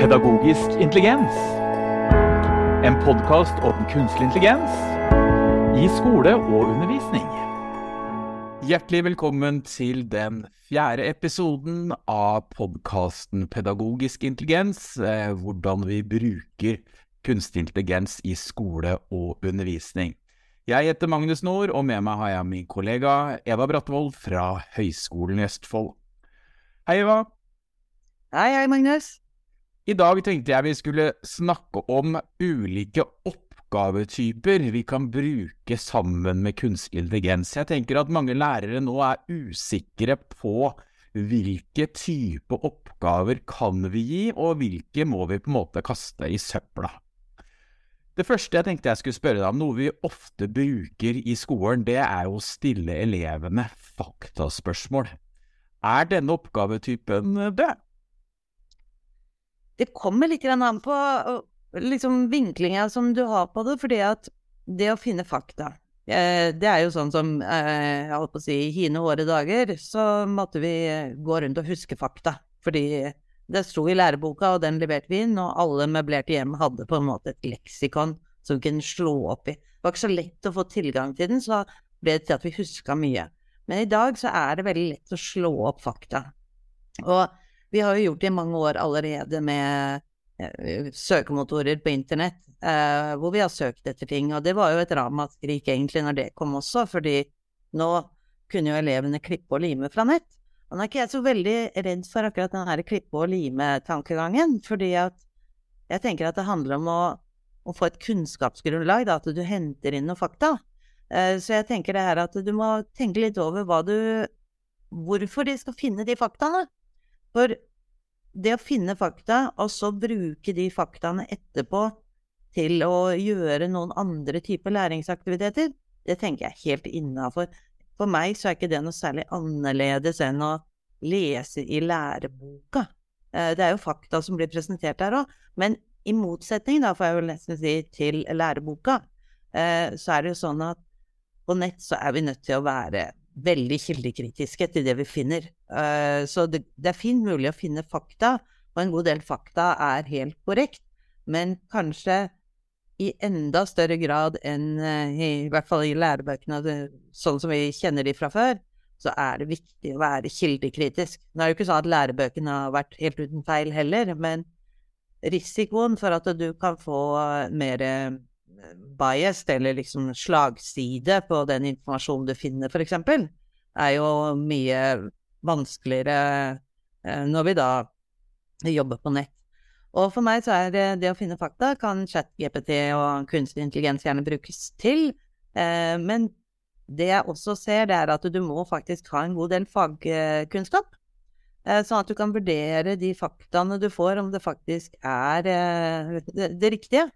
Pedagogisk intelligens. En podkast om kunstig intelligens i skole og undervisning. Hjertelig velkommen til den fjerde episoden av podkasten Pedagogisk intelligens. Eh, hvordan vi bruker kunstig intelligens i skole og undervisning. Jeg heter Magnus Nord, og med meg har jeg min kollega Eva Bratvold fra Høgskolen i Østfold. Hei, Eva. Hei, hei, Magnus. I dag tenkte jeg vi skulle snakke om ulike oppgavetyper vi kan bruke sammen med kunstig intelligens. Jeg tenker at mange lærere nå er usikre på hvilke type oppgaver kan vi gi, og hvilke må vi på en måte kaste i søpla. Det første jeg tenkte jeg skulle spørre deg om, noe vi ofte bruker i skolen, det er å stille elevene faktaspørsmål. Er denne oppgavetypen død? Det kommer litt an på liksom, vinklinga som du har på det, fordi at det å finne fakta eh, Det er jo sånn som eh, jeg holdt på å si, i hine håre dager så måtte vi gå rundt og huske fakta. Fordi det sto i læreboka, og den leverte vi inn, og alle møblerte hjem hadde på en måte et leksikon som vi kunne slå opp i. Det var ikke så lett å få tilgang til den, så ble det til at vi huska mye. Men i dag så er det veldig lett å slå opp fakta. Og vi har jo gjort det i mange år allerede med eh, søkemotorer på internett, eh, hvor vi har søkt etter ting. Og det var jo et ramaskrik egentlig når det kom også, fordi nå kunne jo elevene klippe og lime fra nett. Og nå er ikke jeg så veldig redd for akkurat den her klippe og lime-tankegangen, fordi at jeg tenker at det handler om å, å få et kunnskapsgrunnlag, da, at du henter inn noen fakta. Eh, så jeg tenker det her at du må tenke litt over hva du Hvorfor de skal finne de faktaene. For det å finne fakta, og så bruke de faktaene etterpå til å gjøre noen andre typer læringsaktiviteter, det tenker jeg er helt innafor. For meg så er ikke det noe særlig annerledes enn å lese i læreboka. Eh, det er jo fakta som blir presentert der òg, men i motsetning, da, får jeg vel nesten si, til læreboka, eh, så er det jo sånn at på nett så er vi nødt til å være veldig kildekritiske til det vi finner. Uh, så det, er fint mulig å finne fakta, og en god del fakta er helt korrekt, men kanskje i enda større grad enn uh, i, i, hvert fall i lærebøkene, sånn som vi kjenner de fra før, så er det viktig å være kildekritisk. Nå er det jo ikke sånn at lærebøkene har vært helt uten feil heller, men risikoen for at du kan få mer biased, eller liksom slagside på den informasjonen du finner, f.eks., er jo mye vanskeligere eh, når vi da jobber på nett. Og for meg så er det, det å finne fakta kan chat-GPT og kunstig intelligens gjerne brukes til, eh, men det jeg også ser, det er at du må faktisk ha en god del fagkunnskap. Eh, sånn at du kan vurdere de faktaene du får, om det faktisk er eh, det, det riktige.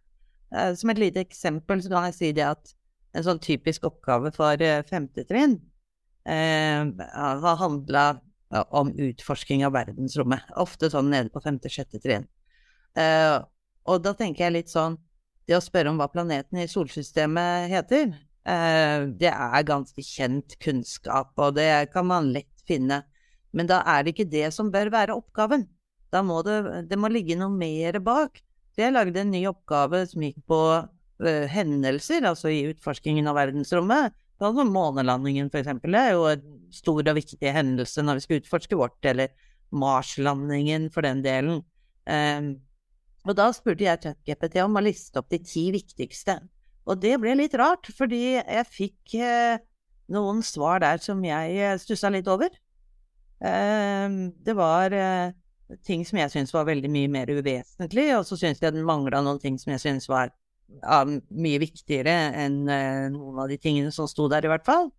Eh, som et lite eksempel så kan jeg si det at en sånn typisk oppgave for eh, femte trinn eh, har handla om utforsking av verdensrommet. Ofte sånn nede på femte-sjette trinn. Og da tenker jeg litt sånn Det å spørre om hva planeten i solsystemet heter, det er ganske kjent kunnskap, og det kan man lett finne. Men da er det ikke det som bør være oppgaven. Da må det, det må ligge noe mer bak. Så jeg lagde en ny oppgave som gikk på uh, hendelser, altså i utforskingen av verdensrommet. Som månelandingen, for eksempel, er jo en stor og viktig hendelse når vi skal utforske vårt, eller Marslandingen, for den delen. Um, og da spurte jeg ChatGPT om å liste opp de ti viktigste. Og det ble litt rart, fordi jeg fikk uh, noen svar der som jeg uh, stussa litt over. Um, det var ting som jeg syntes var veldig mye mer uvesentlig, og så syntes jeg den mangla noen ting som jeg syntes var ja, mye viktigere enn uh, noen av de tingene som sto der, i hvert fall.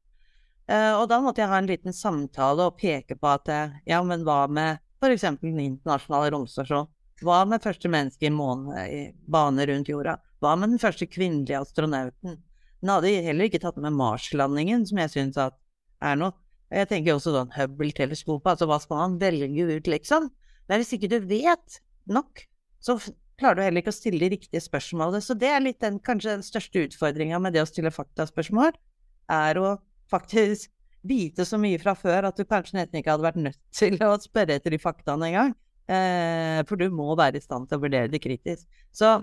Uh, og da måtte jeg ha en liten samtale og peke på at uh, ja, men hva med eksempel den internasjonale romstasjonen? Hva med første menneske i måne, i bane rundt jorda? Hva med den første kvinnelige astronauten? Den hadde heller ikke tatt med Mars-landingen, som jeg syns er noe. Jeg tenker også sånn Hubble-teleskopet, altså hva skal man velge ut, liksom? Men hvis ikke du vet nok, så klarer du heller ikke å stille de riktige spørsmålene. Så det er litt den kanskje den største utfordringa med det å stille faktaspørsmål, er å faktisk vite så mye fra før at du kanskje nesten ikke hadde vært nødt til å spørre etter de faktaene engang. Eh, for du må være i stand til å vurdere det kritisk. Så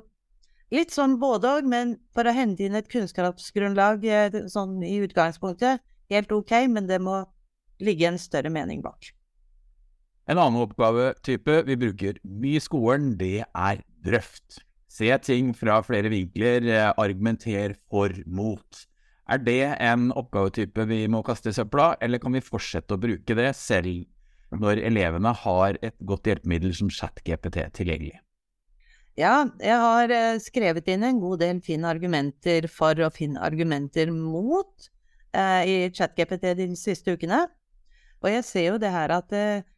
litt sånn både òg, men for å hente inn et kunnskapsgrunnlag eh, sånn i utgangspunktet, helt ok, men det må ligge en større mening bak. En annen oppgavetype vi bruker mye i skolen, det er drøft. Se ting fra flere vinkler, eh, argumenter for mot. Er det en oppgavetype vi må kaste i søpla, eller kan vi fortsette å bruke det selv når elevene har et godt hjelpemiddel som ChatGPT tilgjengelig? Ja, jeg har eh, skrevet inn en god del finn argumenter for og finn argumenter mot eh, i ChatGPT de siste ukene. Og jeg ser jo det her at eh,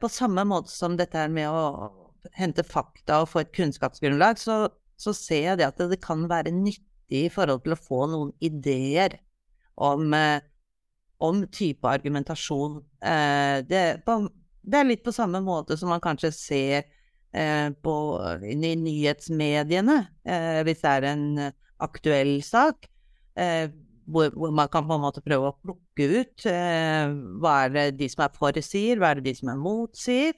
på samme måte som dette her med å hente fakta og få et kunnskapsgrunnlag, så, så ser jeg det at det, kan være nyttig i forhold til å få noen ideer om, eh, om type argumentasjon. Eh, det, det, er litt på samme måte som man kanskje ser eh, på, i nyhetsmediene, eh, hvis det er en aktuell sak. Hvor, hvor, man kan på en måte prøve å plukke ut eh, hva er det de som er for sier, hva er det de som er mot sier.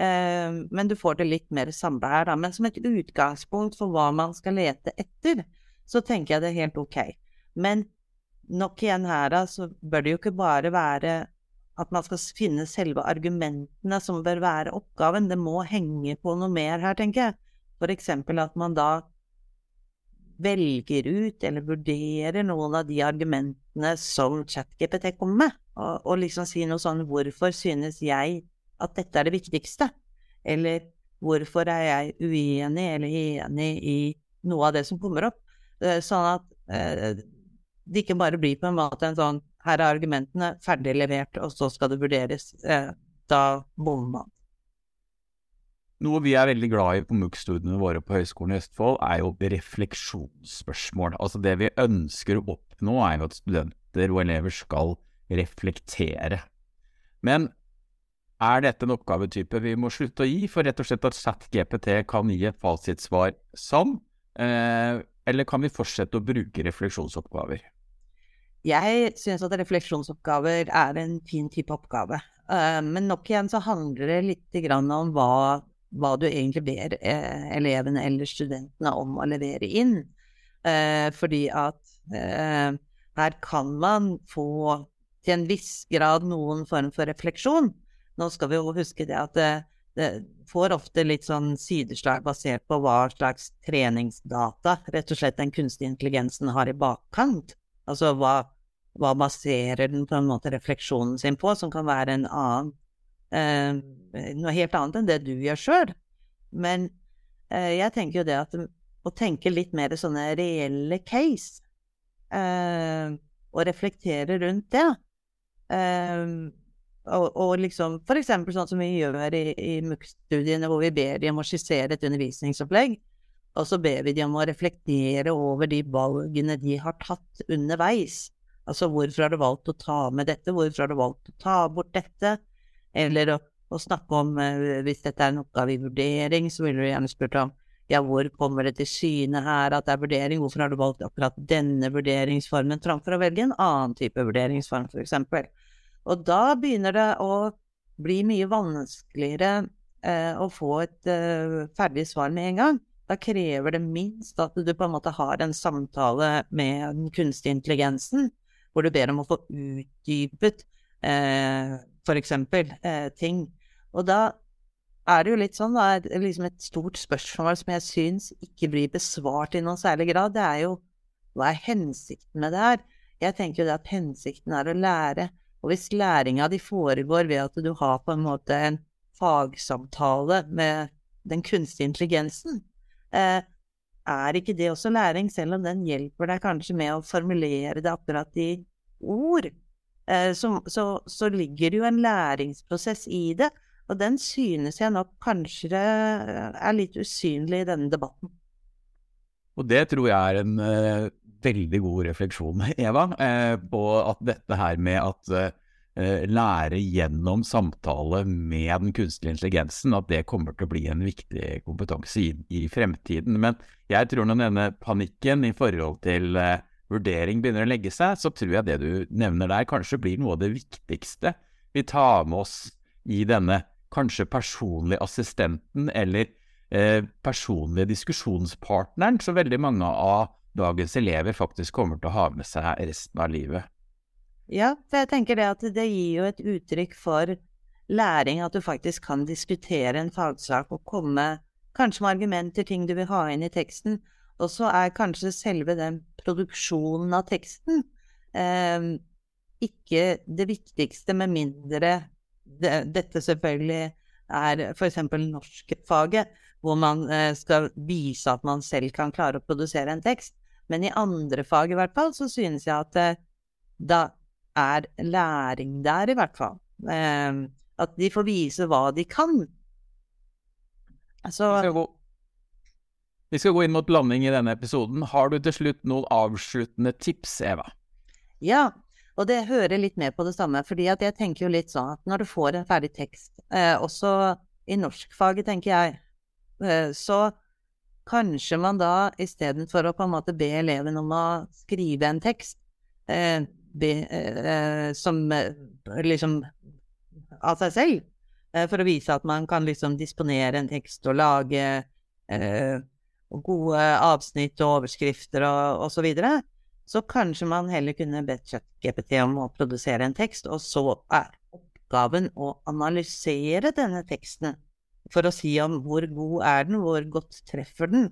Eh, men du får det litt mer samla her, da. Men som et utgangspunkt for hva man skal lete etter, så tenker jeg det er helt ok. Men nok igjen her, da, så bør det jo ikke bare være at man skal finne selve argumentene som bør være oppgaven. Det må henge på noe mer her, tenker jeg. For eksempel at man da velger ut eller vurderer noen av de argumentene som ChatGPT kommer med, og, og liksom si noe sånn Hvorfor synes jeg at dette er det viktigste? Eller hvorfor er jeg uenig eller enig i noe av det som kommer opp? Eh, sånn at eh, det ikke bare blir på en måte en sånn her er argumentene, ferdig levert, og så skal det vurderes. Eh, da bommer man. Noe vi er veldig glad i på MOOC-studiene våre på Høgskolen i Østfold, er jo refleksjonsspørsmål. Altså det vi ønsker å oppnå, er jo at studenter og elever skal reflektere. Men er dette en oppgavetype vi må slutte å gi, for rett og slett at ChatGPT kan gi et fasitsvar som, eh, eller kan vi fortsette å bruke refleksjonsoppgaver? Jeg syns at refleksjonsoppgaver er en fin type oppgave. Uh, men nok igjen så handler det litt om hva, hva, du egentlig ber eh, elevene eller studentene om å levere inn. Eh, fordi at her kan man få til en viss grad noen form for refleksjon. Nå skal vi jo huske det at det, det får ofte litt sånn sideslag basert på hva slags treningsdata rett og slett den kunstige intelligensen har i bakkant. Altså hva, hva baserer den på en måte refleksjonen sin på, som kan være en annen eh, Noe helt annet enn det du gjør sjøl. Men eh, jeg tenker jo det at å tenke litt mer sånne reelle case, eh, og reflektere rundt det eh, og, og, liksom for eksempel sånn som vi gjør i, i MUK-studiene, hvor vi ber dem om å skissere et undervisningsopplegg, og så ber vi dem om å reflektere over de valgene de har tatt underveis. Altså hvorfor har du valgt å ta med dette, hvorfor har du valgt å ta bort dette? Eller å, å snakke om, uh, hvis dette er en oppgave i vurdering, så ville du gjerne spurt om ja, hvor kommer det til syne her at det er vurdering, hvorfor har du valgt akkurat denne vurderingsformen framfor å velge en annen type vurderingsform, for eksempel. Og da begynner det å bli mye vanskeligere eh, å få et eh, ferdig svar med en gang. Da krever det minst at du på en måte har en samtale med den kunstige intelligensen, hvor du ber om å få utdypet eh, eksempel eh, ting. Og da er det jo litt sånn, da, liksom et stort spørsmål som jeg syns ikke blir besvart i noen særlig grad, det er jo hva er hensikten med det her? Jeg tenker jo det at hensikten er å lære og hvis læringa di foregår ved at du har på en måte en fagsamtale med den kunstige intelligensen, eh, er ikke det også læring, selv om den hjelper deg kanskje med å formulere det akkurat i ord? Eh, så, så, så, ligger det jo en læringsprosess i det, og den synes jeg nok kanskje er litt usynlig i denne debatten. Og det tror jeg er en uh, veldig god refleksjon, Eva, uh, på at dette her med at uh, lære gjennom samtale med den kunstige intelligensen, at det kommer til å bli en viktig kompetanse i, i fremtiden. Men jeg tror denne panikken i forhold til vurdering begynner å legge seg, så tror jeg det du nevner der kanskje blir noe av det viktigste vi tar med oss i denne kanskje personlige assistenten eller eh, personlige diskusjonspartneren som veldig mange av dagens elever faktisk kommer til å ha med seg resten av livet. Ja, for jeg tenker det at det gir jo et uttrykk for læring, at du faktisk kan diskutere en fagsak og komme kanskje med argumenter, ting du vil ha inn i teksten. Og så er kanskje selve den produksjonen av teksten eh, ikke det viktigste, med mindre det, dette selvfølgelig er f.eks. norskfaget, hvor man eh, skal vise at man selv kan klare å produsere en tekst. Men i andre fag i hvert fall, så synes jeg at eh, da er læring der, i hvert fall. Eh, at de får vise hva de kan. Så vi skal, gå, inn mot landing i denne episoden. Har du til slutt noen avsluttende tips, Eva? Ja, og det hører litt med på det samme. fordi at jeg tenker jo litt sånn at når du får en ferdig tekst, eh, også i norskfaget, tenker jeg, eh, så kanskje man da istedenfor å på en måte be eleven om å skrive en tekst eh, be, eh, som eh, liksom av seg selv, eh, for å vise at man kan liksom disponere en tekst og lage eh, gode avsnitt og overskrifter og, og så videre, så kanskje man heller kunne bedt ChatGPT om å produsere en tekst, og så er oppgaven å analysere denne teksten for å si om hvor god er den, hvor godt treffer den,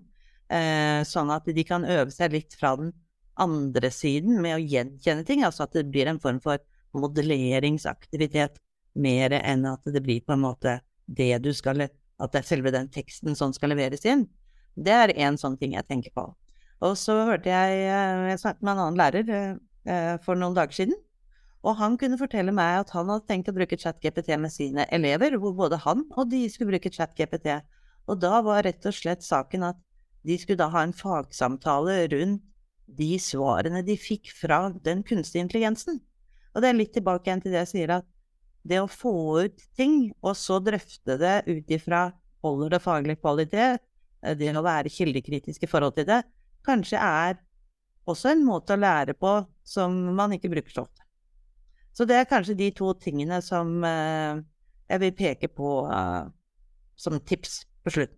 eh, sånn at de kan øve seg litt fra den andre siden med å gjenkjenne ting, altså at det blir en form for modelleringsaktivitet mer enn at det blir på en måte det du skal At det er selve den teksten som skal leveres inn. Det er én sånn ting jeg tenker på. Og så hørte jeg eh, Jeg snakket med en annen lærer eh, for noen dager siden. Og han kunne fortelle meg at han hadde tenkt å bruke ChatGPT med sine elever, hvor både han og de skulle bruke ChatGPT. Og da var rett og slett saken at de skulle da ha en fagsamtale rundt de svarene de fikk fra den kunstige intelligensen. Og det er litt tilbake igjen til det jeg sier, at det å få ut ting, og så drøfte det ut ifra holder det faglig kvalitet, eh, det å være kildekritisk i forhold til det, kanskje er også en måte å lære på som man ikke bruker så ofte. Så det er kanskje de to tingene som eh, jeg vil peke på uh, som tips på slutten.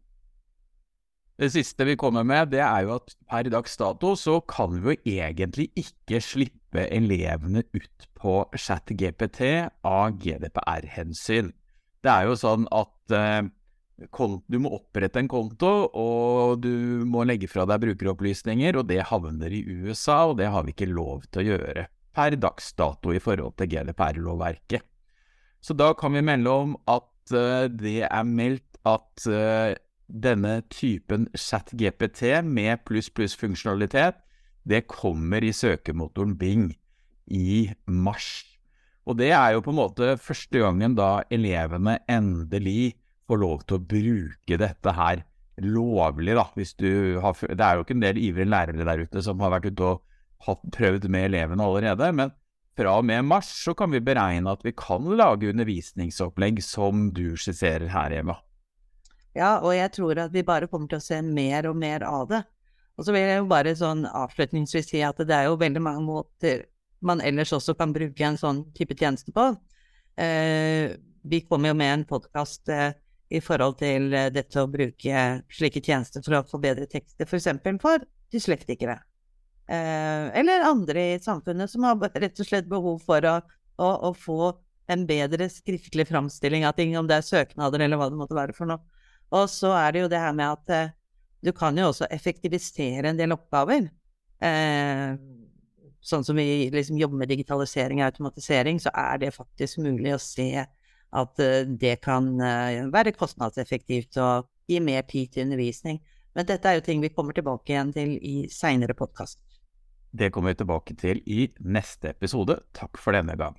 Det siste vi kommer med, det er jo at per dags dato så kan vi jo egentlig ikke slippe elevene ut på ChatGPT av GDPR-hensyn. Det er jo sånn at eh, du må opprette en konto, og du må legge fra deg brukeropplysninger, og det havner i USA, og det har vi ikke lov til å gjøre per dags dato i forhold til GDPR-lovverket. Så da kan vi melde om at uh, det er meldt at uh, denne typen chat-GPT med pluss-pluss-funksjonalitet, det kommer i søkemotoren Bing i mars. Og det er jo på en måte første gangen da elevene endelig får lov til å bruke dette her lovlig, da. Hvis du har, det er jo ikke en del ivrige lærere der ute som har vært ute og hatt, prøvd med elevene allerede, men fra og med mars så kan vi beregne at vi kan lage undervisningsopplegg som du skisserer her, Emma. Ja, og jeg tror at vi bare kommer til å se mer og mer av det. Og så vil jeg jo bare sånn avslutningsvis si at det er jo veldig mange måter man ellers også kan bruke en sånn type tjeneste på. Eh, vi kommer jo med en podkast eh, i forhold til eh, dette å bruke slike tjenester for å få bedre tekster, f.eks. For, for dyslektikere. Eh, eller andre i samfunnet som har rett og slett behov for å, å, å få en bedre skriftlig framstilling av ting, om det er søknader eller hva det måtte være for noe. Og så er det jo det her med at eh, du kan jo også effektivisere en del oppgaver. Sånn som vi liksom jobber med digitalisering og automatisering, så er det faktisk mulig å se at eh, det kan eh, være kostnadseffektivt og gi mer tid til undervisning. Men dette er jo ting vi kommer tilbake igjen til i seinere podkaster. Det kommer vi tilbake til i neste episode. Takk for denne gang.